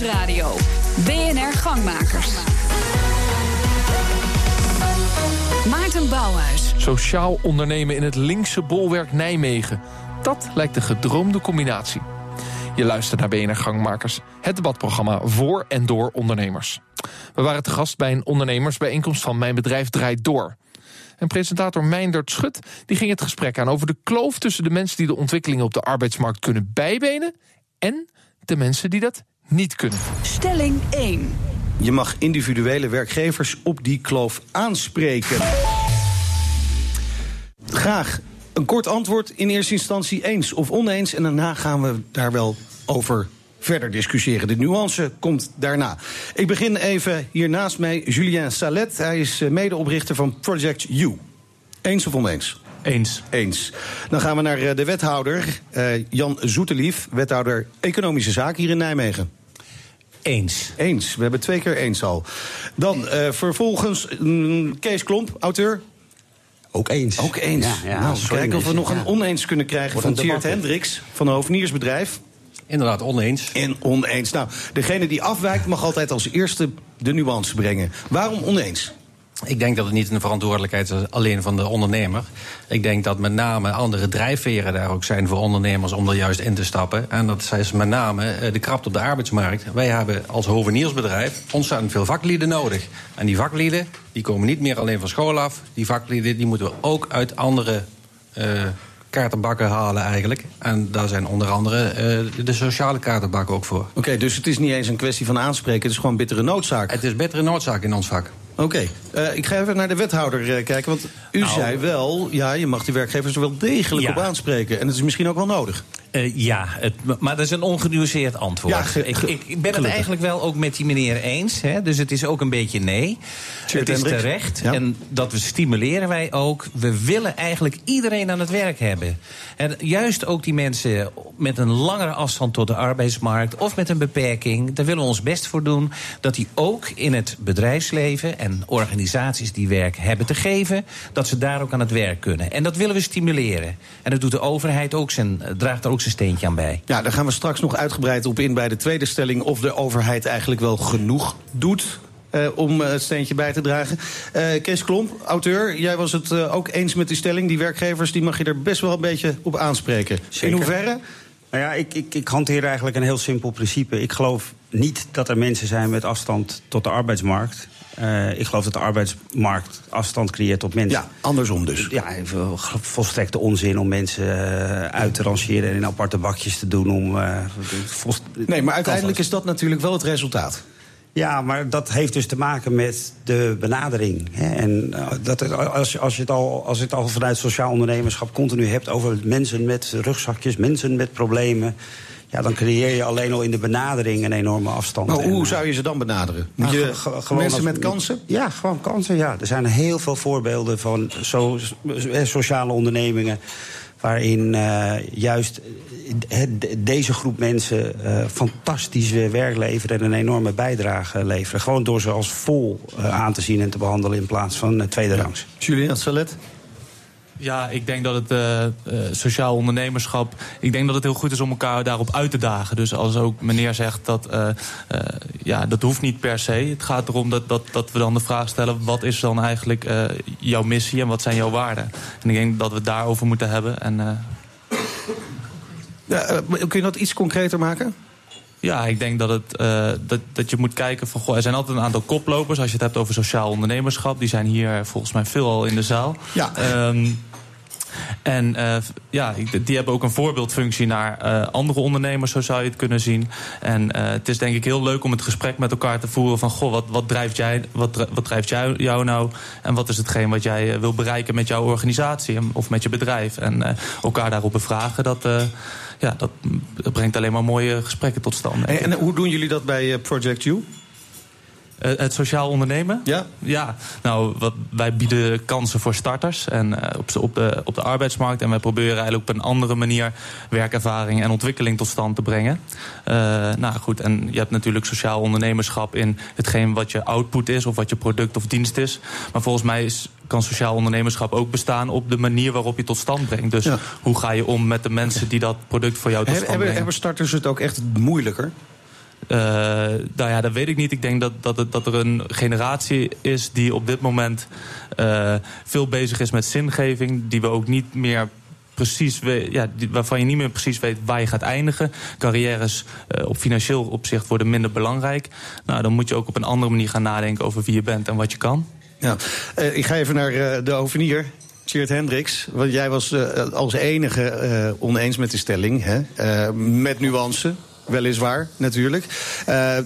Nieuwsradio. BNR Gangmakers. Maarten Bouwhuis. Sociaal ondernemen in het linkse bolwerk Nijmegen. Dat lijkt de gedroomde combinatie. Je luistert naar BNR Gangmakers, het debatprogramma voor en door ondernemers. We waren te gast bij een ondernemersbijeenkomst van Mijn Bedrijf Draait Door. En presentator Meindert Schut die ging het gesprek aan over de kloof tussen de mensen die de ontwikkelingen op de arbeidsmarkt kunnen bijbenen en de mensen die dat niet kunnen. Stelling 1. Je mag individuele werkgevers op die kloof aanspreken. Graag een kort antwoord in eerste instantie eens of oneens. En daarna gaan we daar wel over verder discussiëren. De nuance komt daarna. Ik begin even hier naast mij Julien Salet. Hij is eh, medeoprichter van Project U. Eens of oneens? Eens. Eens. Dan gaan we naar eh, de wethouder, uh, Jan Zoetelief, wethouder Economische Zaken hier in Nijmegen. Eens. Eens. We hebben twee keer eens al. Dan uh, vervolgens mm, Kees Klomp, auteur. Ook eens. Ook eens. Ja, ja, nou, kijken of we nog een oneens kunnen krijgen van Tjeerd Hendricks van een hoveniersbedrijf. Inderdaad, oneens. En oneens. Nou, degene die afwijkt mag altijd als eerste de nuance brengen. Waarom oneens? Ik denk dat het niet een verantwoordelijkheid is alleen van de ondernemer. Ik denk dat met name andere drijfveren daar ook zijn voor ondernemers om er juist in te stappen. En dat is met name eh, de krapte op de arbeidsmarkt. Wij hebben als hoveniersbedrijf ontzettend veel vaklieden nodig. En die vaklieden die komen niet meer alleen van school af. Die vaklieden die moeten we ook uit andere uh, kaartenbakken halen eigenlijk. En daar zijn onder andere uh, de sociale kaartenbakken ook voor. Oké, okay, dus het is niet eens een kwestie van aanspreken, het is gewoon bittere noodzaak. Het is bittere noodzaak in ons vak. Oké, okay. uh, ik ga even naar de wethouder uh, kijken. Want u nou, zei wel, ja, je mag die werkgevers er wel degelijk ja. op aanspreken. En dat is misschien ook wel nodig. Uh, ja, het, maar dat is een ongenuanceerd antwoord. Ja, ge, ge, ik, ik, ben het eigenlijk wel ook met die meneer eens. Hè, dus het is ook een beetje nee. het is terecht. Ja. En dat we stimuleren wij ook. We willen eigenlijk iedereen aan het werk hebben. En juist ook die mensen met een langere afstand tot de arbeidsmarkt... of met een beperking, daar willen we ons best voor doen... dat die ook in het bedrijfsleven en organisaties die werk hebben te geven... dat ze daar ook aan het werk kunnen. En dat willen we stimuleren. En dat doet de overheid ook zijn, draagt er ook zijn steentje aan bij. Ja, daar gaan we straks nog uitgebreid op in bij de tweede stelling... of de overheid eigenlijk wel genoeg doet uh, om het steentje bij te dragen. Uh, Kees Klomp, auteur, jij was het uh, ook eens met die stelling. Die werkgevers die mag je er best wel een beetje op aanspreken. Zeker. In hoeverre? Nou ja, ik, ik, ik hanteer eigenlijk een heel simpel principe. Ik geloof niet dat er mensen zijn met afstand tot de arbeidsmarkt. Uh, ik geloof dat de arbeidsmarkt afstand creëert tot mensen. Ja, andersom dus. Ja, volstrekte onzin om mensen uh, uit te rangeren en in aparte bakjes te doen. Om, uh, nee, maar uiteindelijk is dat natuurlijk wel het resultaat. Ja, maar dat heeft dus te maken met de benadering. Hè? En dat, als, als, je het al, als je het al vanuit sociaal ondernemerschap continu hebt over mensen met rugzakjes, mensen met problemen ja, dan creëer je alleen al in de benadering een enorme afstand. Maar hoe zou je ze dan benaderen? Moet je gewoon mensen met kansen? Ja, gewoon kansen, ja. Er zijn heel veel voorbeelden van so, sociale ondernemingen... waarin uh, juist deze groep mensen uh, fantastisch werk leveren... en een enorme bijdrage leveren. Gewoon door ze als vol uh, aan te zien en te behandelen... in plaats van tweede rangs. Julien Salet? Ja, ik denk dat het uh, uh, sociaal ondernemerschap. Ik denk dat het heel goed is om elkaar daarop uit te dagen. Dus als ook meneer zegt dat. Uh, ja, dat hoeft niet per se. Het gaat erom dat, dat, dat we dan de vraag stellen: wat is dan eigenlijk jouw missie en wat zijn jouw waarden? En ik denk dat we het daarover moeten hebben. En, ja, kun je dat iets concreter maken? Ja, ik denk dat, het, uh, dat, dat je moet kijken van... Goh, er zijn altijd een aantal koplopers. Als je het hebt over sociaal ondernemerschap. Die zijn hier volgens mij veelal in de zaal. Ja. Um, en uh, ja, die hebben ook een voorbeeldfunctie naar uh, andere ondernemers, zo zou je het kunnen zien. En uh, het is denk ik heel leuk om het gesprek met elkaar te voeren van goh, wat, wat drijft jij, wat, wat drijft jou, jou nou? En wat is hetgeen wat jij wil bereiken met jouw organisatie of met je bedrijf? En elkaar daarop bevragen, dat ja, dat brengt alleen maar mooie gesprekken tot stand. En, en, hoe doen jullie dat bij Project You? Uh, het sociaal ondernemen? Ja. Ja, nou, wat, wij bieden kansen voor starters en, uh, op, op, de, op de arbeidsmarkt. En wij proberen eigenlijk op een andere manier werkervaring en ontwikkeling tot stand te brengen. Uh, nou goed, en je hebt natuurlijk sociaal ondernemerschap in hetgeen wat je output is of wat je product of dienst is. Maar volgens mij is, kan sociaal ondernemerschap ook bestaan op de manier waarop je tot stand brengt. Dus ja. hoe ga je om met de mensen die dat product voor jou tot stand hebben, brengen? Hebben starters het ook echt moeilijker? Uh, nou ja, dat weet ik niet. Ik denk dat, dat, dat er een generatie is die op dit moment uh, veel bezig is met zingeving. Die we ook niet meer precies ja, waarvan je niet meer precies weet waar je gaat eindigen. Carrières uh, op financieel opzicht worden minder belangrijk. Nou, dan moet je ook op een andere manier gaan nadenken over wie je bent en wat je kan. Ja, ik ga even naar de ovenier. Tjeerd Hendricks, want jij was als enige oneens met de stelling, hè? met nuance weliswaar, natuurlijk. Uh,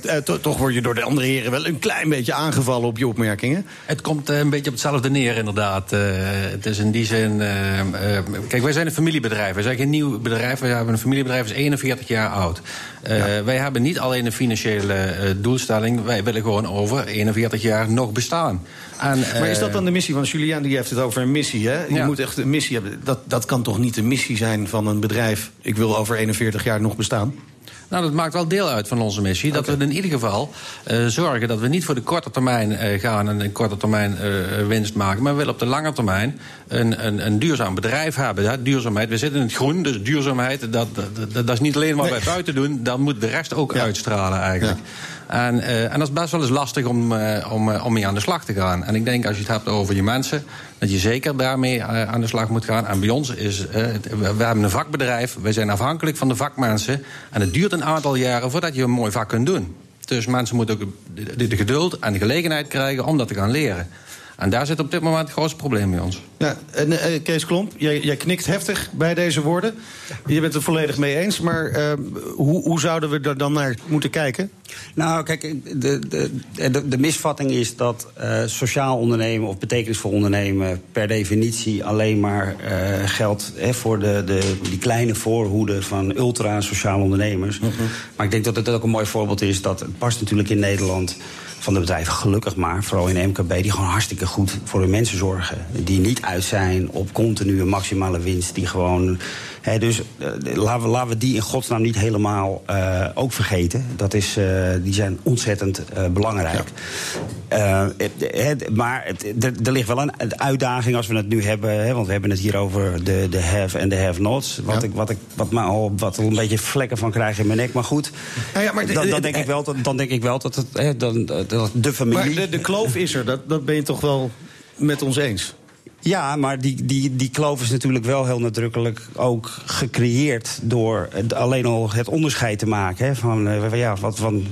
toch word je door de andere heren wel een klein beetje aangevallen op je opmerkingen. Het komt uh, een beetje op hetzelfde neer, inderdaad. Uh, het is in die zin... kijk, wij zijn een familiebedrijf. Wij zijn geen nieuw bedrijf. Wij hebben een familiebedrijf, is 41 jaar oud. Ja. Wij hebben niet alleen een financiële doelstelling. Wij willen gewoon over 41 jaar nog bestaan. En, maar is dat dan de missie? Want Julian die heeft het over een missie. Hè? Je ja. moet echt een missie hebben. Dat, dat kan toch niet de missie zijn van een bedrijf... ik wil over 41 jaar nog bestaan? Nou, dat maakt wel deel uit van onze missie. Dat we in ieder geval uh, zorgen dat we niet voor de korte termijn uh, gaan en een korte termijn uh, winst maken. Maar we willen op de lange termijn een, een, een duurzaam bedrijf hebben. Ja, duurzaamheid, we zitten in het groen, dus duurzaamheid, dat, dat, dat, dat is niet alleen wat nee. wij buiten doen. Dan moet de rest ook ja. uitstralen eigenlijk. Ja. En, uh, en dat is best wel eens lastig om, uh, om, uh, om mee aan de slag te gaan. En ik denk als je het hebt over je mensen, dat je zeker daarmee aan de slag moet gaan. En bij ons is, we, we hebben een vakbedrijf, wij zijn afhankelijk van de vakmensen. En het duurt een aantal jaren voordat je een mooi vak kunt doen. Dus mensen moeten ook de geduld en de gelegenheid krijgen om dat te gaan leren. En daar zit op dit moment het grootste probleem bij ons. Ja, en uh, Kees Klomp, jij, jij, knikt heftig bij deze woorden. Je bent het volledig mee eens, maar uh, hoe, hoe, zouden we er dan naar moeten kijken? Nou, kijk, de, de, de, de misvatting is dat uh, sociaal ondernemen of betekenisvol ondernemen per definitie alleen maar geldt hè, voor de, de, die kleine voorhoede van ultra-sociaal ondernemers. Mm -hmm. Maar ik denk dat het ook een mooi voorbeeld is dat het past natuurlijk in Nederland van de bedrijven, gelukkig maar, vooral in MKB, die gewoon hartstikke goed voor hun mensen zorgen. Die niet uit zijn op continue maximale winst, die gewoon He, dus uh, laten, we, laten die in godsnaam niet helemaal uh, ook vergeten. Dat is, uh, die zijn ontzettend belangrijk. Maar er ligt wel een uitdaging als we het nu hebben. Hè, want we hebben het hier over de, de have en de have-nots. Wat, ja. ik, wat, ik, wat, me al, wat al een beetje vlekken van krijg in mijn nek. Maar goed, ja, maar de, dan, dan, denk ik wel, dat, dan denk ik wel dat, het, hè, dan, dat de familie... Maar de, de kloof is er, dat, dat ben je toch wel met ons eens? Ja, maar die, die, die kloof is natuurlijk wel heel nadrukkelijk ook gecreëerd door alleen al het onderscheid te maken. Hè, van, uh, ja, wat, van,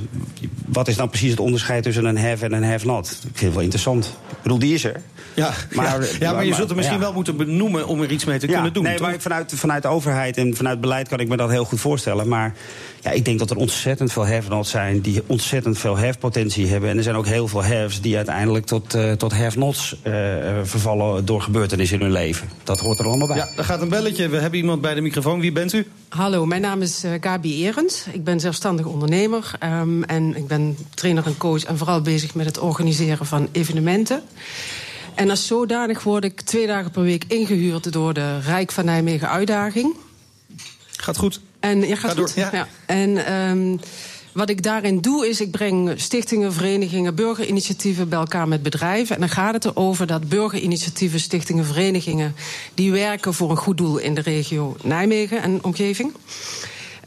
wat is nou precies het onderscheid tussen een have en een have not? Ik vind het wel interessant. Ik bedoel, die is er. Ja, maar, ja, ja, maar je zult het misschien ja. wel moeten benoemen om er iets mee te kunnen doen. Nee, toch? maar vanuit, vanuit de overheid en vanuit beleid kan ik me dat heel goed voorstellen. Maar ja, ik denk dat er ontzettend veel have-nots zijn die ontzettend veel have-potentie hebben. En er zijn ook heel veel haves die uiteindelijk tot, uh, tot have-nots uh, vervallen door gebeurtenissen in hun leven. Dat hoort er allemaal bij. Ja, er gaat een belletje. We hebben iemand bij de microfoon. Wie bent u? Hallo, mijn naam is uh, Gabi Erens. Ik ben zelfstandig ondernemer um, en ik ben trainer en coach en vooral bezig met het organiseren van evenementen. En als zodanig word ik twee dagen per week ingehuurd door de Rijk van Nijmegen Uitdaging. Gaat goed. En, ja, gaat Ga door. Ja. ja. En um, wat ik daarin doe, is ik breng stichtingen, verenigingen, burgerinitiatieven bij elkaar met bedrijven. En dan gaat het erover dat burgerinitiatieven, stichtingen, verenigingen... die werken voor een goed doel in de regio Nijmegen en omgeving...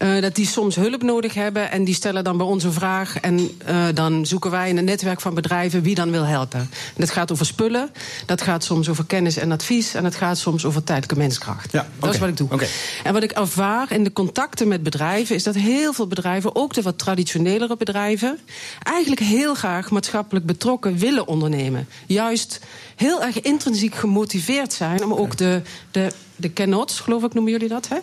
Uh, dat die soms hulp nodig hebben en die stellen dan bij ons een vraag. En uh, dan zoeken wij in een netwerk van bedrijven wie dan wil helpen. En dat gaat over spullen, dat gaat soms over kennis en advies... en dat gaat soms over tijdelijke menskracht. Ja, dat is wat ik doe. Okay. En wat ik ervaar in de contacten met bedrijven... is dat heel veel bedrijven, ook de wat traditionelere bedrijven... eigenlijk heel graag maatschappelijk betrokken willen ondernemen. Juist heel erg intrinsiek gemotiveerd zijn... om ook de, de, de cannots, geloof ik, noemen jullie dat, hè?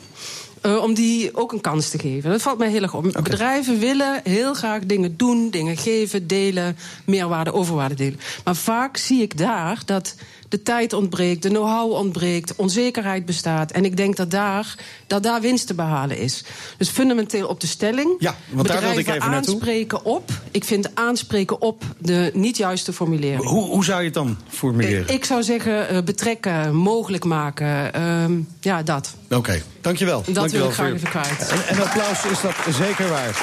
Uh, om die ook een kans te geven. Dat valt mij heel erg op. Okay. Bedrijven willen heel graag dingen doen, dingen geven, delen, meerwaarde, overwaarde delen. Maar vaak zie ik daar dat de tijd ontbreekt, de know-how ontbreekt, onzekerheid bestaat. En ik denk dat daar, dat daar winst te behalen is. Dus fundamenteel op de stelling. Ja, want daar wilde ik even naartoe. aanspreken op. Ik vind aanspreken op de niet juiste formulering. Hoe, hoe zou je het dan formuleren? Ik, ik zou zeggen uh, betrekken, mogelijk maken. Uh, ja, dat. Oké, okay. dankjewel. Dat dankjewel wil ik graag even kwijt. En, en applaus is dat zeker waard.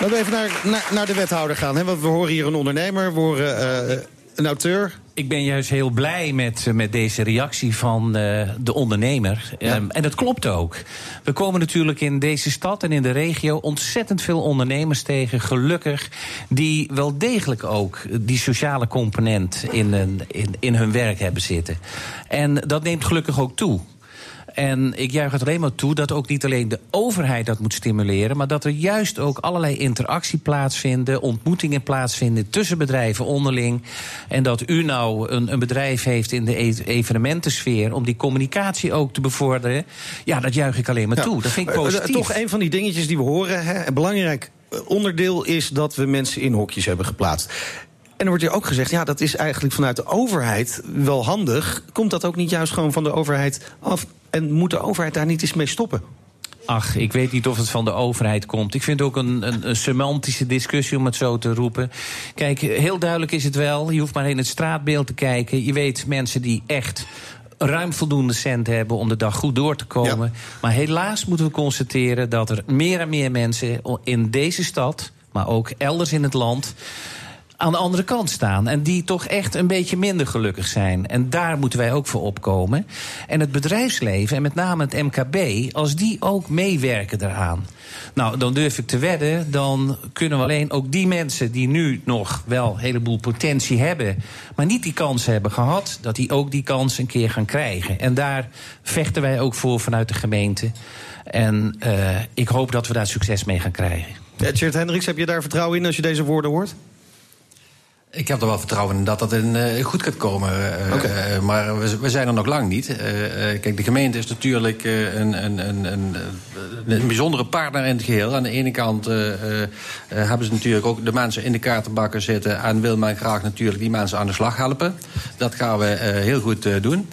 Laten we even naar, naar, naar de wethouder gaan. Hè? Want we horen hier een ondernemer, we horen uh, een auteur, Ik ben juist heel blij met, eh, met deze reactie van uh, de ondernemer. Ja. Um, en dat klopt ook. We komen natuurlijk in deze stad en in de regio ontzettend veel ondernemers tegen, gelukkig, die wel degelijk ook die sociale component in, in, in hun werk hebben zitten. En dat neemt gelukkig ook toe. En ik juich het alleen maar toe dat ook niet alleen de overheid dat moet stimuleren, maar dat er juist ook allerlei interactie plaatsvinden, ontmoetingen plaatsvinden tussen bedrijven onderling. En dat u nou een, een bedrijf heeft in de e-, evenementensfeer om die communicatie ook te bevorderen. Ja, dat juich ik alleen maar toe. Dat vind ik eh, eh, positief. Toch een van die dingetjes die we horen. Hè, belangrijk eh, onderdeel is dat we mensen in hokjes hebben geplaatst. En er wordt hier ook gezegd, ja, dat is eigenlijk vanuit de overheid wel handig. Komt dat ook niet juist gewoon van de overheid af? En moet de overheid daar niet eens mee stoppen? Ach, ik weet niet of het van de overheid komt. Ik vind het ook een, een, een, semantische discussie om het zo te roepen. Kijk, heel duidelijk is het wel. Je hoeft maar in het straatbeeld te kijken. Je weet mensen die echt ruim voldoende cent hebben om de dag goed door te komen. Maar helaas moeten we constateren dat er meer en meer mensen in deze stad, maar ook elders in het land aan de andere kant staan. En die toch echt een beetje minder gelukkig zijn. En daar moeten wij ook voor opkomen. En het bedrijfsleven, en met name het MKB, als die ook meewerken daaraan. Nou, dan durf ik te wedden, dan kunnen we alleen ook die mensen die nu nog wel een heleboel potentie hebben, maar niet die kans hebben gehad, dat die ook die kans een keer gaan krijgen. En daar vechten wij ook voor vanuit de gemeente. En uh, ik hoop dat we daar succes mee gaan krijgen. Ja, Hendricks, heb je daar vertrouwen in als je deze woorden hoort? Ik heb er wel vertrouwen in dat dat in, uh, goed gaat komen. Uh, okay. uh, maar we, we, zijn er nog lang niet. kijk, de gemeente is natuurlijk een, een, een, een, een bijzondere partner in het geheel. Aan de ene kant hebben ze natuurlijk ook de mensen in de kaartenbakken zitten... en wil men graag natuurlijk die mensen aan de slag helpen. Dat gaan we heel goed doen.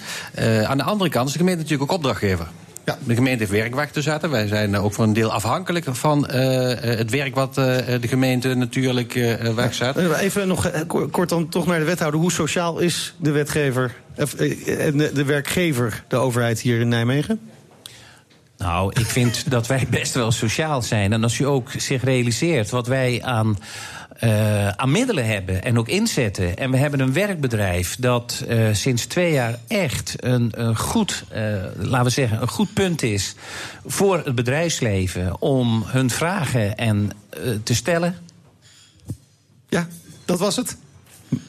aan de andere kant is de gemeente natuurlijk ook opdrachtgever. Ja. De gemeente heeft werk te zetten. Wij zijn ook voor een deel afhankelijk van uh, het werk wat uh, de gemeente natuurlijk uh, wegzet. Even nog kort dan toch naar de wethouder. Hoe sociaal is de wetgever en de werkgever, de overheid hier in Nijmegen? Nou, ik vind dat wij best wel sociaal zijn. En als u ook zich realiseert wat wij aan uh, aan middelen hebben en ook inzetten. En we hebben een werkbedrijf dat uh, sinds twee jaar echt een, een goed, uh, laten we zeggen, een goed punt is voor het bedrijfsleven om hun vragen en te stellen. Ja, dat was het.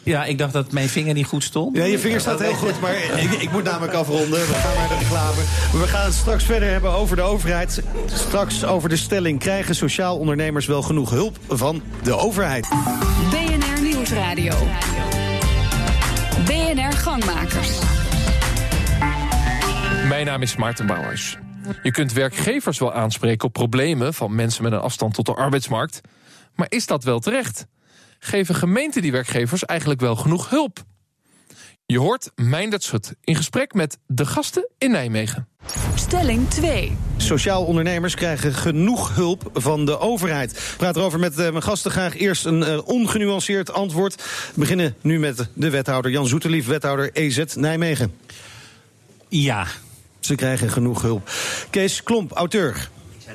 Ja, ik dacht dat mijn vinger niet goed stond. Ja, je vinger staat heel goed, maar ik, ik moet namelijk afronden. We gaan naar de reclame. We gaan het straks verder hebben over de overheid. Straks over de stelling. Krijgen sociaal ondernemers wel genoeg hulp van de overheid? BNR Nieuwsradio. BNR Gangmakers. Mijn naam is Maarten Bouwers. Je kunt werkgevers wel aanspreken op problemen van mensen met een afstand tot de arbeidsmarkt. Maar is dat wel terecht? Geven gemeenten die werkgevers eigenlijk wel genoeg hulp? Je hoort Meindert Schut in gesprek met de gasten in Nijmegen. Stelling 2. Sociaal ondernemers krijgen genoeg hulp van de overheid. Ik praat erover met uh, mijn gasten. Graag eerst een uh, ongenuanceerd antwoord. We beginnen nu met de wethouder Jan Zoeterlief, wethouder EZ Nijmegen. Ja. Ze krijgen genoeg hulp. Kees Klomp, auteur.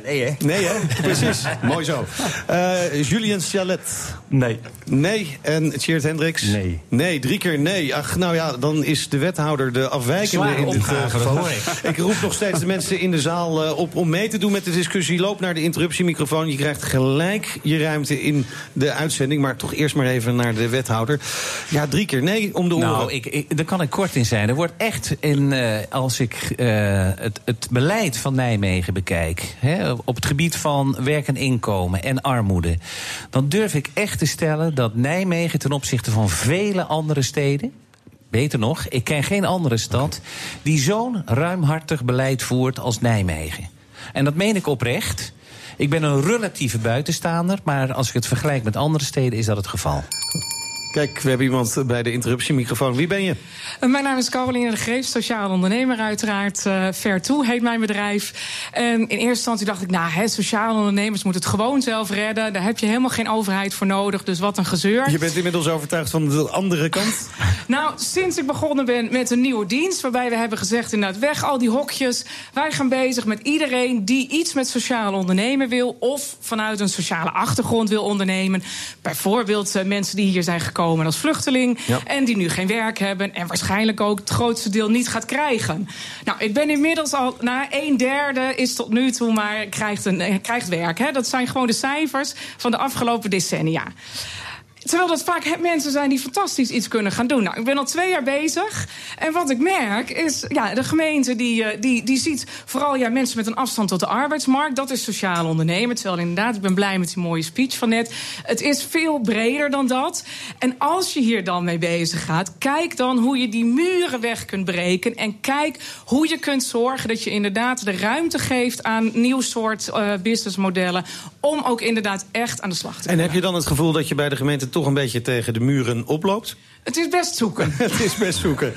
Nee, hè? Nee, hè? Precies. Mooi zo. Uh, Julien Chalet. Nee. Nee. En Tjeerd Hendricks? Nee. Nee, drie keer nee. Ach, nou ja, dan is de wethouder de afwijkende in dit uh, geval. Ik roep nog steeds de mensen in de zaal uh, op om mee te doen met de discussie. Loop naar de interruptiemicrofoon. Je krijgt gelijk je ruimte in de uitzending. Maar toch eerst maar even naar de wethouder. Ja, drie keer nee om de oren. Nou, ik, ik, daar kan ik kort in zijn. Er wordt echt in, als ik het, het beleid van Nijmegen bekijk... Hè, op het gebied van werk en inkomen en armoede. Dan durf ik echt te stellen dat Nijmegen ten opzichte van vele andere steden. Beter nog, ik ken geen andere stad die zo'n ruimhartig beleid voert als Nijmegen. En dat meen ik oprecht. Ik ben een relatieve buitenstaander, maar als ik het vergelijk met andere steden is dat het geval. Kijk, we hebben iemand bij de interruptiemicrofoon. Wie ben je? Eh, mijn naam is Caroline de Greef, sociaal ondernemer uiteraard. Uh, Fair To heet mijn bedrijf. En in eerste instantie dacht ik, nou, hè, sociale ondernemers moeten het gewoon zelf redden. Daar heb je helemaal geen overheid voor nodig, dus wat een gezeur. Je bent inmiddels overtuigd van de andere kant? nou, sinds ik begonnen ben met een nieuwe dienst... waarbij we hebben gezegd, inderdaad, weg al die hokjes. Wij gaan bezig met iedereen die iets met sociaal ondernemen wil... of vanuit een sociale achtergrond wil ondernemen. Bijvoorbeeld uh, mensen die hier zijn gekomen gekomen als vluchteling. En die nu geen werk hebben. En waarschijnlijk ook het grootste deel niet gaat krijgen. Nou, ik ben inmiddels al. Na een derde is tot nu toe maar krijgt, een, krijgt werk. Hè. Dat zijn gewoon de cijfers van de afgelopen decennia. Terwijl dat vaak mensen zijn die fantastisch iets kunnen gaan doen. Nou, ik ben al twee jaar bezig. En wat ik merk is, ja, de gemeente die, eh, die, die ziet vooral ja, mensen met een afstand tot de arbeidsmarkt. Dat is sociaal ondernemen. Terwijl inderdaad, ik ben blij met die mooie speech van net. Het is veel breder dan dat. En als je hier dan mee bezig gaat, kijk dan hoe je die muren weg kunt breken. En kijk hoe je kunt zorgen dat je inderdaad de ruimte geeft aan nieuw soort uh, businessmodellen. Om ook inderdaad echt aan de slag te komen. En heb je dan het gevoel dat je bij de gemeente toch een beetje tegen de muren oploopt? Het is best zoeken. het is best zoeken.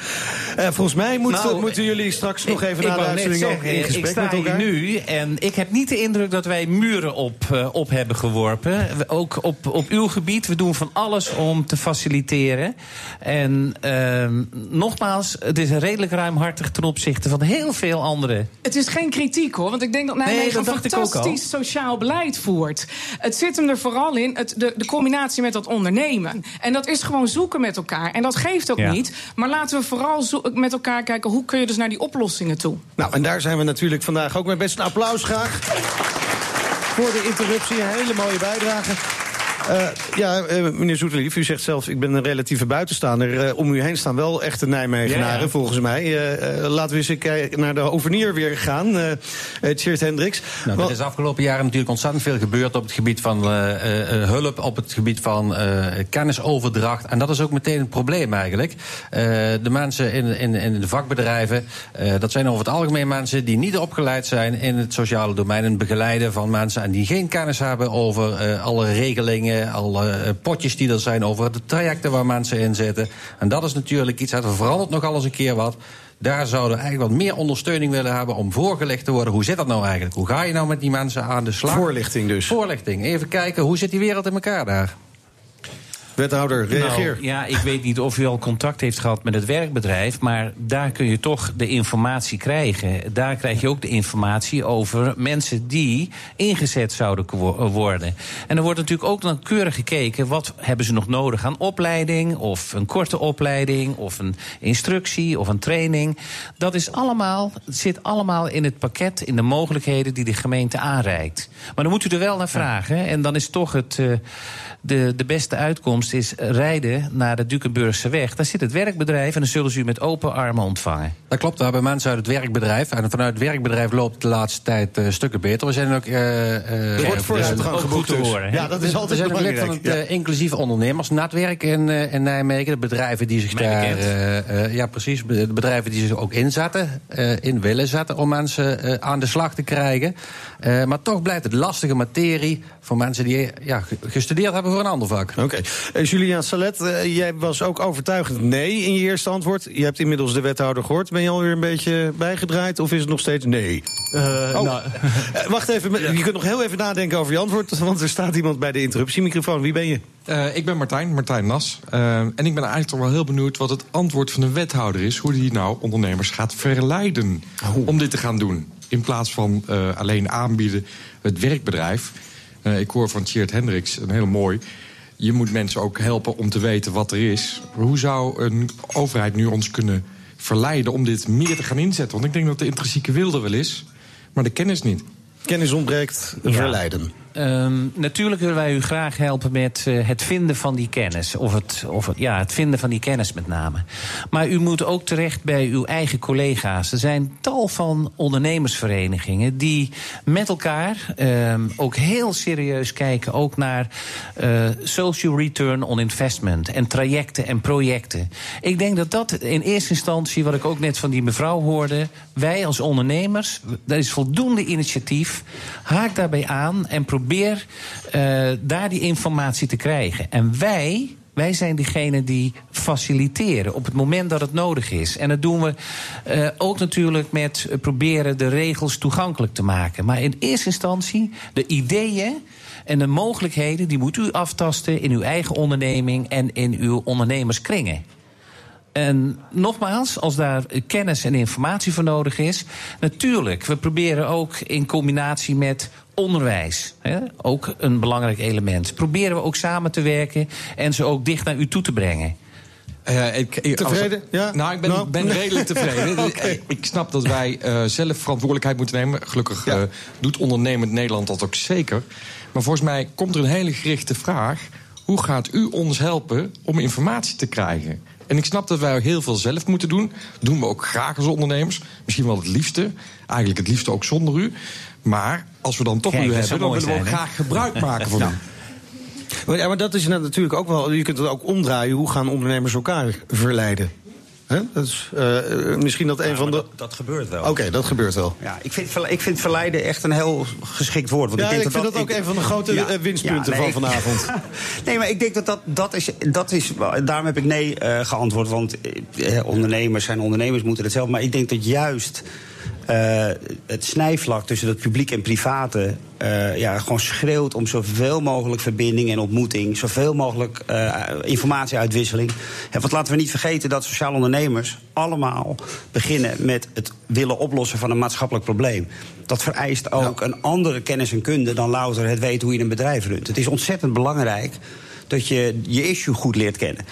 Uh, volgens mij moet, nou, moeten jullie straks nog even naar de uitzending in gesprek ik sta met elkaar. nu en ik heb niet de indruk dat wij muren op, uh, op hebben geworpen. Ook op, op uw gebied. We doen van alles om te faciliteren. En uh, nogmaals, het is redelijk ruimhartig ten opzichte van heel veel andere. Het is geen kritiek hoor, want ik denk dat Nijmegen nee, een fantastisch sociaal beleid voert. Het zit hem er vooral in, het, de, de combinatie met dat ondernemen. En dat is gewoon zoeken met elkaar. En dat geeft ook niet. Maar laten we vooral met elkaar kijken hoe kun je dus naar die oplossingen toe. Nou, en daar zijn we natuurlijk vandaag ook mee. Best een applaus graag. Voor de interruptie, een hele mooie bijdrage. Uh, ja, uh, meneer Zoeterlief, u zegt zelf, ik ben een relatieve buitenstaander. Uh, om u heen staan wel echte Nijmegenaren, ja, volgens mij. laten we eens kijken naar de overnier weer gaan. Uh, Tjeerd Hendricks. Nou, er is afgelopen jaren natuurlijk ontzettend veel gebeurd... op het gebied van hulp, op het gebied van kennisoverdracht. En dat is ook meteen een probleem eigenlijk. de mensen in, in, in de vakbedrijven... dat zijn over het algemeen mensen die niet opgeleid zijn... in het sociale domein, en begeleiden van mensen... en die geen kennis hebben over alle regelingen alle eh, potjes die er zijn over de trajecten waar mensen in zitten. En dat is natuurlijk iets, dat verandert nog alles een keer wat. Daar zouden we eigenlijk wat meer ondersteuning willen hebben om voorgelegd te worden. Hoe zit dat nou eigenlijk? Hoe ga je nou met die mensen aan de slag? Voorlichting dus. Voorlichting. Even kijken, hoe zit die wereld in elkaar daar? Wethouder, reageer. Nou, ja, ik weet niet of u al contact heeft gehad met het werkbedrijf, maar daar kun je toch de informatie krijgen. Daar krijg je ook de informatie over mensen die ingezet zouden worden. En er wordt natuurlijk ook nauwkeurig gekeken wat hebben ze nog nodig aan opleiding, of een korte opleiding, of een instructie, of een training. Dat is allemaal, zit allemaal in het pakket, in de mogelijkheden die de gemeente aanreikt. Maar dan moet u er wel naar vragen. En dan is toch het. Uh, de, de beste uitkomst is rijden naar de Dukenburgse weg. Daar zit het werkbedrijf en dan zullen ze u met open armen ontvangen. Dat klopt, we hebben mensen uit het werkbedrijf. En vanuit het werkbedrijf loopt de laatste tijd uh, stukken beter. We zijn ook... Uh, uh, wordt vooruitgang geboekt dus. Worden, ja, dat is altijd we zijn lid van het ja. inclusief ondernemersnetwerk in, in Nijmegen. De bedrijven die zich daar... ja, precies. De bedrijven die zich ook inzetten, in willen zetten... om mensen aan de slag te krijgen. maar toch blijft het lastige materie voor mensen die ja, gestudeerd hebben voor een ander vak. Oké. Okay. Uh, Julian Salet, uh, jij was ook overtuigend nee in je eerste antwoord. Je hebt inmiddels de wethouder gehoord. Ben je alweer een beetje bijgedraaid of is het nog steeds nee? Uh, oh. nou. wacht even, je kunt nog heel even nadenken over je antwoord... want er staat iemand bij de interruptiemicrofoon. Wie ben je? ik ben Martijn, Martijn Nas. en ik ben eigenlijk toch wel heel benieuwd wat het antwoord van de wethouder is... hoe die nou ondernemers gaat verleiden oh. om dit te gaan doen. In plaats van alleen aanbieden het werkbedrijf... Ik hoor van Tjeerd Hendricks, een heel mooi... je moet mensen ook helpen om te weten wat er is. Hoe zou een overheid nu ons kunnen verleiden om dit meer te gaan inzetten? Want ik denk dat de intrinsieke wilde wel is, maar de kennis niet. Kennis ontbreekt, verleiden. Um, natuurlijk willen wij u graag helpen met uh, het vinden van die kennis. Of, het, of het, ja, het vinden van die kennis met name. Maar u moet ook terecht bij uw eigen collega's. Er zijn tal van ondernemersverenigingen die met elkaar um, ook heel serieus kijken. Ook naar uh, social return on investment. En trajecten en projecten. Ik denk dat dat in eerste instantie, wat ik ook net van die mevrouw hoorde. Wij als ondernemers, er is voldoende initiatief. Haak daarbij aan en probeer probeer uh, daar die informatie te krijgen. En wij, wij zijn degene die faciliteren op het moment dat het nodig is. En dat doen we uh, ook natuurlijk met proberen de regels toegankelijk te maken. Maar in eerste instantie de ideeën. En de mogelijkheden die moet u aftasten in uw eigen onderneming en in uw ondernemerskringen. En nogmaals, als daar kennis en informatie voor nodig is, natuurlijk, we proberen ook in combinatie met onderwijs, hè, ook een belangrijk element. Proberen we ook samen te werken en ze ook dicht naar u toe te brengen. Uh, ik, ik, tevreden? Ja? Nou, ik ben, nou? ben redelijk tevreden. okay. Ik snap dat wij uh, zelf verantwoordelijkheid moeten nemen. Gelukkig ja. uh, doet ondernemend Nederland dat ook zeker. Maar volgens mij komt er een hele gerichte vraag. Hoe gaat u ons helpen om informatie te krijgen? En ik snap dat wij heel veel zelf moeten doen. Dat doen we ook graag als ondernemers. Misschien wel het liefste. Eigenlijk het liefste ook zonder u. Maar als we dan toch Kijk, u hebben, dan willen we ook graag gebruik maken van ja. u. Maar, ja, maar dat is natuurlijk ook wel. Je kunt het ook omdraaien. Hoe gaan ondernemers elkaar verleiden? He? Dat is uh, misschien dat een ja, van de. Dat, dat, gebeurt wel. Oké, okay, dat gebeurt wel. Ja, ik, vind, ik vind verleiden echt een heel geschikt woord. Want ja, ik, denk ik dat vind dat, dat ook ik, een van de grote ja, winstpunten ja, nee, van vanavond. nee, maar ik denk dat dat, dat, is, dat is. Daarom heb ik nee uh, geantwoord. Want eh, ondernemers zijn ondernemers, moeten het zelf. Maar ik denk dat juist. Uh, het snijvlak tussen het publiek en private uh, ja, gewoon schreeuwt om zoveel mogelijk verbinding en ontmoeting, zoveel mogelijk uh, informatieuitwisseling. Ja, want laten we niet vergeten dat sociale ondernemers allemaal beginnen met het willen oplossen van een maatschappelijk probleem. Dat vereist ook ja. een andere kennis en kunde dan louter het weten hoe je een bedrijf runt. Het is ontzettend belangrijk dat je je issue goed leert kennen.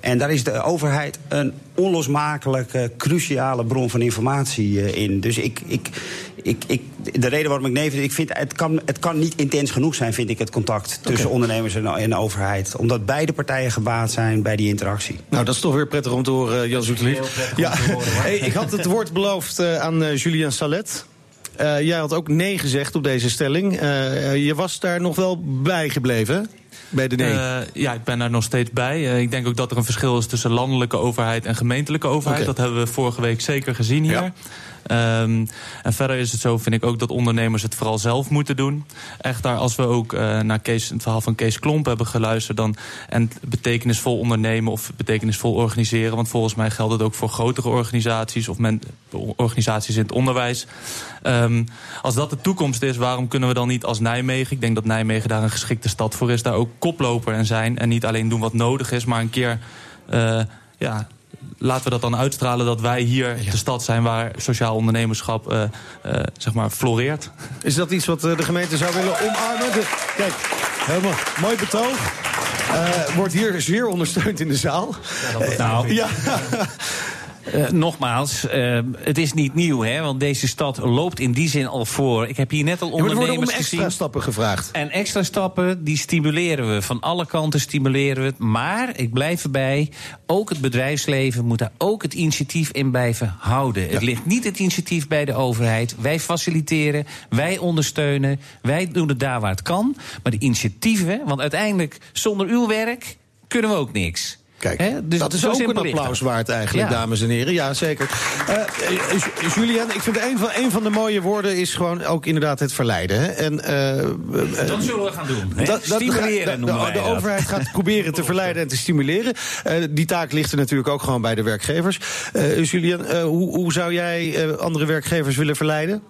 En daar is de overheid een onlosmakelijke, cruciale bron van informatie in. Dus ik, ik, ik, ik, de reden waarom ik nee vind, ik vind het kan, het kan niet intens genoeg zijn, vind ik, het contact tussen okay. ondernemers en, en de overheid. Omdat beide partijen gebaat zijn bij die interactie. Nou, dat is toch weer prettig om te horen, Jan Zoetelier. Ja, hey, ik had het woord beloofd uh, aan Julian Salet. Uh, jij had ook nee gezegd op deze stelling. je was daar nog wel bij gebleven. Bij de nee. Uh, ja, ik ben daar nog steeds bij. Ik denk ook dat er een verschil is tussen landelijke overheid en gemeentelijke overheid. Okay. Dat hebben we vorige week zeker gezien hier. Ja. Um, en verder is het zo, vind ik ook, dat ondernemers het vooral zelf moeten doen. Echt daar, als we ook uh, naar het verhaal van Kees Klomp hebben geluisterd... Dan, en betekenisvol ondernemen of betekenisvol organiseren... want volgens mij geldt het ook voor grotere organisaties... of men, organisaties in het onderwijs. Um, als dat de toekomst is, waarom kunnen we dan niet als Nijmegen... ik denk dat Nijmegen daar een geschikte stad voor is... daar ook koploper in zijn en niet alleen doen wat nodig is... maar een keer... Uh, ja, laten we dat dan uitstralen dat wij hier ja. de stad zijn waar sociaal ondernemerschap uh, uh, zeg maar floreert. Is dat iets wat de gemeente zou willen omarmen? De, kijk, helemaal mooi betoog. Uh, wordt hier zeer ondersteund in de zaal. Ja, nou, ja. Uh, nogmaals, uh, het is niet nieuw, hè, want deze stad loopt in die zin al voor. Ik heb hier net al ondernemers ja, worden om extra gezien. stappen gevraagd. En extra stappen, die stimuleren we. Van alle kanten stimuleren we het. Maar, ik blijf erbij, ook het bedrijfsleven moet daar ook het initiatief in blijven houden. Ja. Het ligt niet het initiatief bij de overheid. Wij faciliteren, wij ondersteunen, wij doen het daar waar het kan. Maar de initiatieven, want uiteindelijk zonder uw werk kunnen we ook niks. Kijk, He, dus dat is ook een applaus waard eigenlijk, ja. dames en heren. Ja, zeker. Uh, Julian, ik vind een van, een van de mooie woorden is gewoon ook inderdaad het verleiden. Hè? En, uh, dat zullen we gaan doen. Hè? Dat, stimuleren dat, de, de, de overheid gaat proberen te verleiden en te stimuleren. Uh, die taak ligt er natuurlijk ook gewoon bij de werkgevers. Julian, hoe, hoe zou jij andere werkgevers willen verleiden?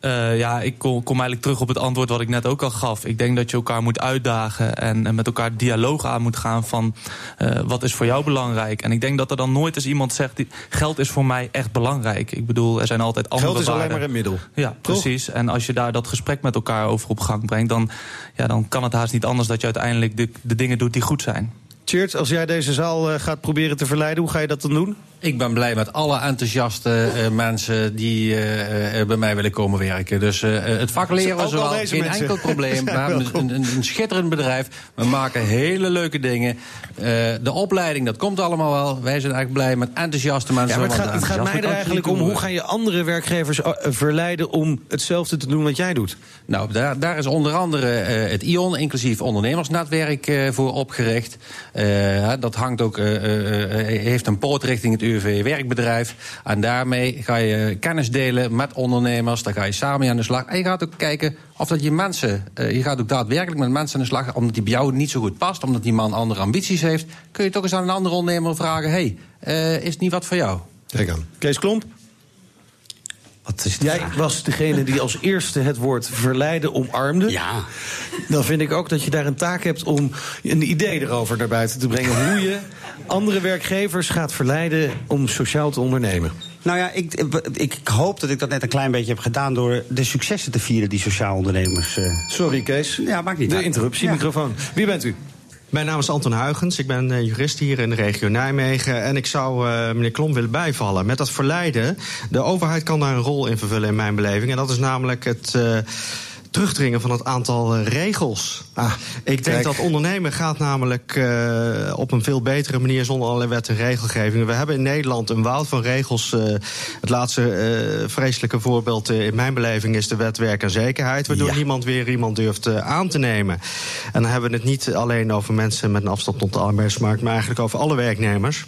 Uh, ja, ik kom, kom, eigenlijk terug op het antwoord wat ik net ook al gaf. Ik denk dat je elkaar moet uitdagen en, en met elkaar dialoog aan moet gaan van uh, wat is voor jou belangrijk. En ik denk dat er dan nooit eens iemand zegt, die, geld is voor mij echt belangrijk. Ik bedoel, er zijn altijd andere Geld is waarden. alleen maar een middel. Ja, Toch? precies. En als je daar dat gesprek met elkaar over op gang brengt, dan, ja, dan kan het haast niet anders dat je uiteindelijk de, de dingen doet die goed zijn. Tjeerd, als jij deze zaal uh, gaat proberen te verleiden, hoe ga je dat dan doen? Ik ben blij met alle enthousiaste uh, mensen die uh, bij mij willen komen werken. Dus het vak leren was wel geen mensen. enkel probleem. We hebben een, een, een, schitterend bedrijf. We maken hele leuke dingen. de opleiding, dat komt allemaal wel. Wij zijn eigenlijk blij met enthousiaste mensen. Ja, maar het gaat, het gaat mij er eigenlijk om, hoe ga je andere werkgevers verleiden om hetzelfde te doen wat jij doet? Nou, daar, daar is onder andere het ION, inclusief ondernemersnetwerk, voor opgericht. dat hangt ook, heeft een poot richting het UWV-werkbedrijf. En daarmee ga je kennis delen met ondernemers. Dan ga je samen aan de slag. En je gaat ook kijken of dat je mensen... Uh, je gaat ook daadwerkelijk met mensen aan de slag... omdat die bij jou niet zo goed past, omdat die man andere ambities heeft... kun je toch eens aan een andere ondernemer vragen... hey, uh, is het niet wat voor jou? Kijk aan. Kees Klomp? Jij vraag? was degene die als eerste het woord verleiden omarmde. Ja. Dan vind ik ook dat je daar een taak hebt om een idee erover naar buiten te brengen. hoe je andere werkgevers gaat verleiden om sociaal te ondernemen. Nou ja, ik, ik, hoop dat ik dat net een klein beetje heb gedaan door de successen te vieren die sociaal ondernemers. Uh... Sorry, Kees. Ja, maakt niet De interruptie, microfoon. Wie bent u? Mijn naam is Anton Huigens. Ik ben uh, jurist hier in de regio Nijmegen. En ik zou uh, meneer Klom willen bijvallen. Met dat verleiden. De overheid kan daar een rol in vervullen in mijn beleving. En dat is namelijk het. Uh, terugdringen van het aantal regels. Ah, ik denk dat ondernemen gaat namelijk uh, op een veel betere manier zonder allerlei wet en regelgeving. We hebben in Nederland een woud van regels. Uh, het laatste vreselijke voorbeeld in mijn beleving is de wet werk en zekerheid, waardoor ja. niemand weer iemand durft aan te nemen. En dan hebben we het niet alleen over mensen met een afstand tot de arbeidsmarkt, maar eigenlijk over alle werknemers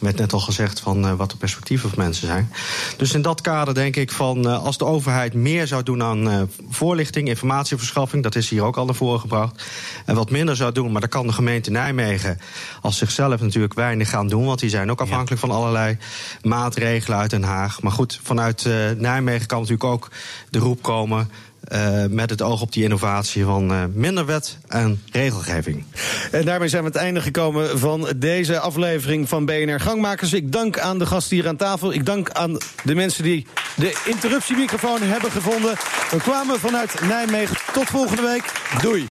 werd net al gezegd van uh, wat de perspectieven van mensen zijn. Dus in dat kader denk ik van uh, als de overheid meer zou doen aan uh, voorlichting, informatieverschaffing, dat is hier ook al naar voren gebracht. En wat minder zou doen, maar dat kan de gemeente Nijmegen als zichzelf natuurlijk weinig gaan doen, want die zijn ook afhankelijk ja. van allerlei maatregelen uit Den Haag. Maar goed, vanuit Nijmegen kan natuurlijk ook de roep komen. Uh, met het oog op die innovatie van uh, minder wet en regelgeving. En daarmee zijn we het einde gekomen van deze aflevering van BNR Gangmakers. Ik dank aan de gasten hier aan tafel. Ik dank aan de mensen die de interruptiemicrofoon hebben gevonden. We kwamen vanuit Nijmegen. Tot volgende week. Doei.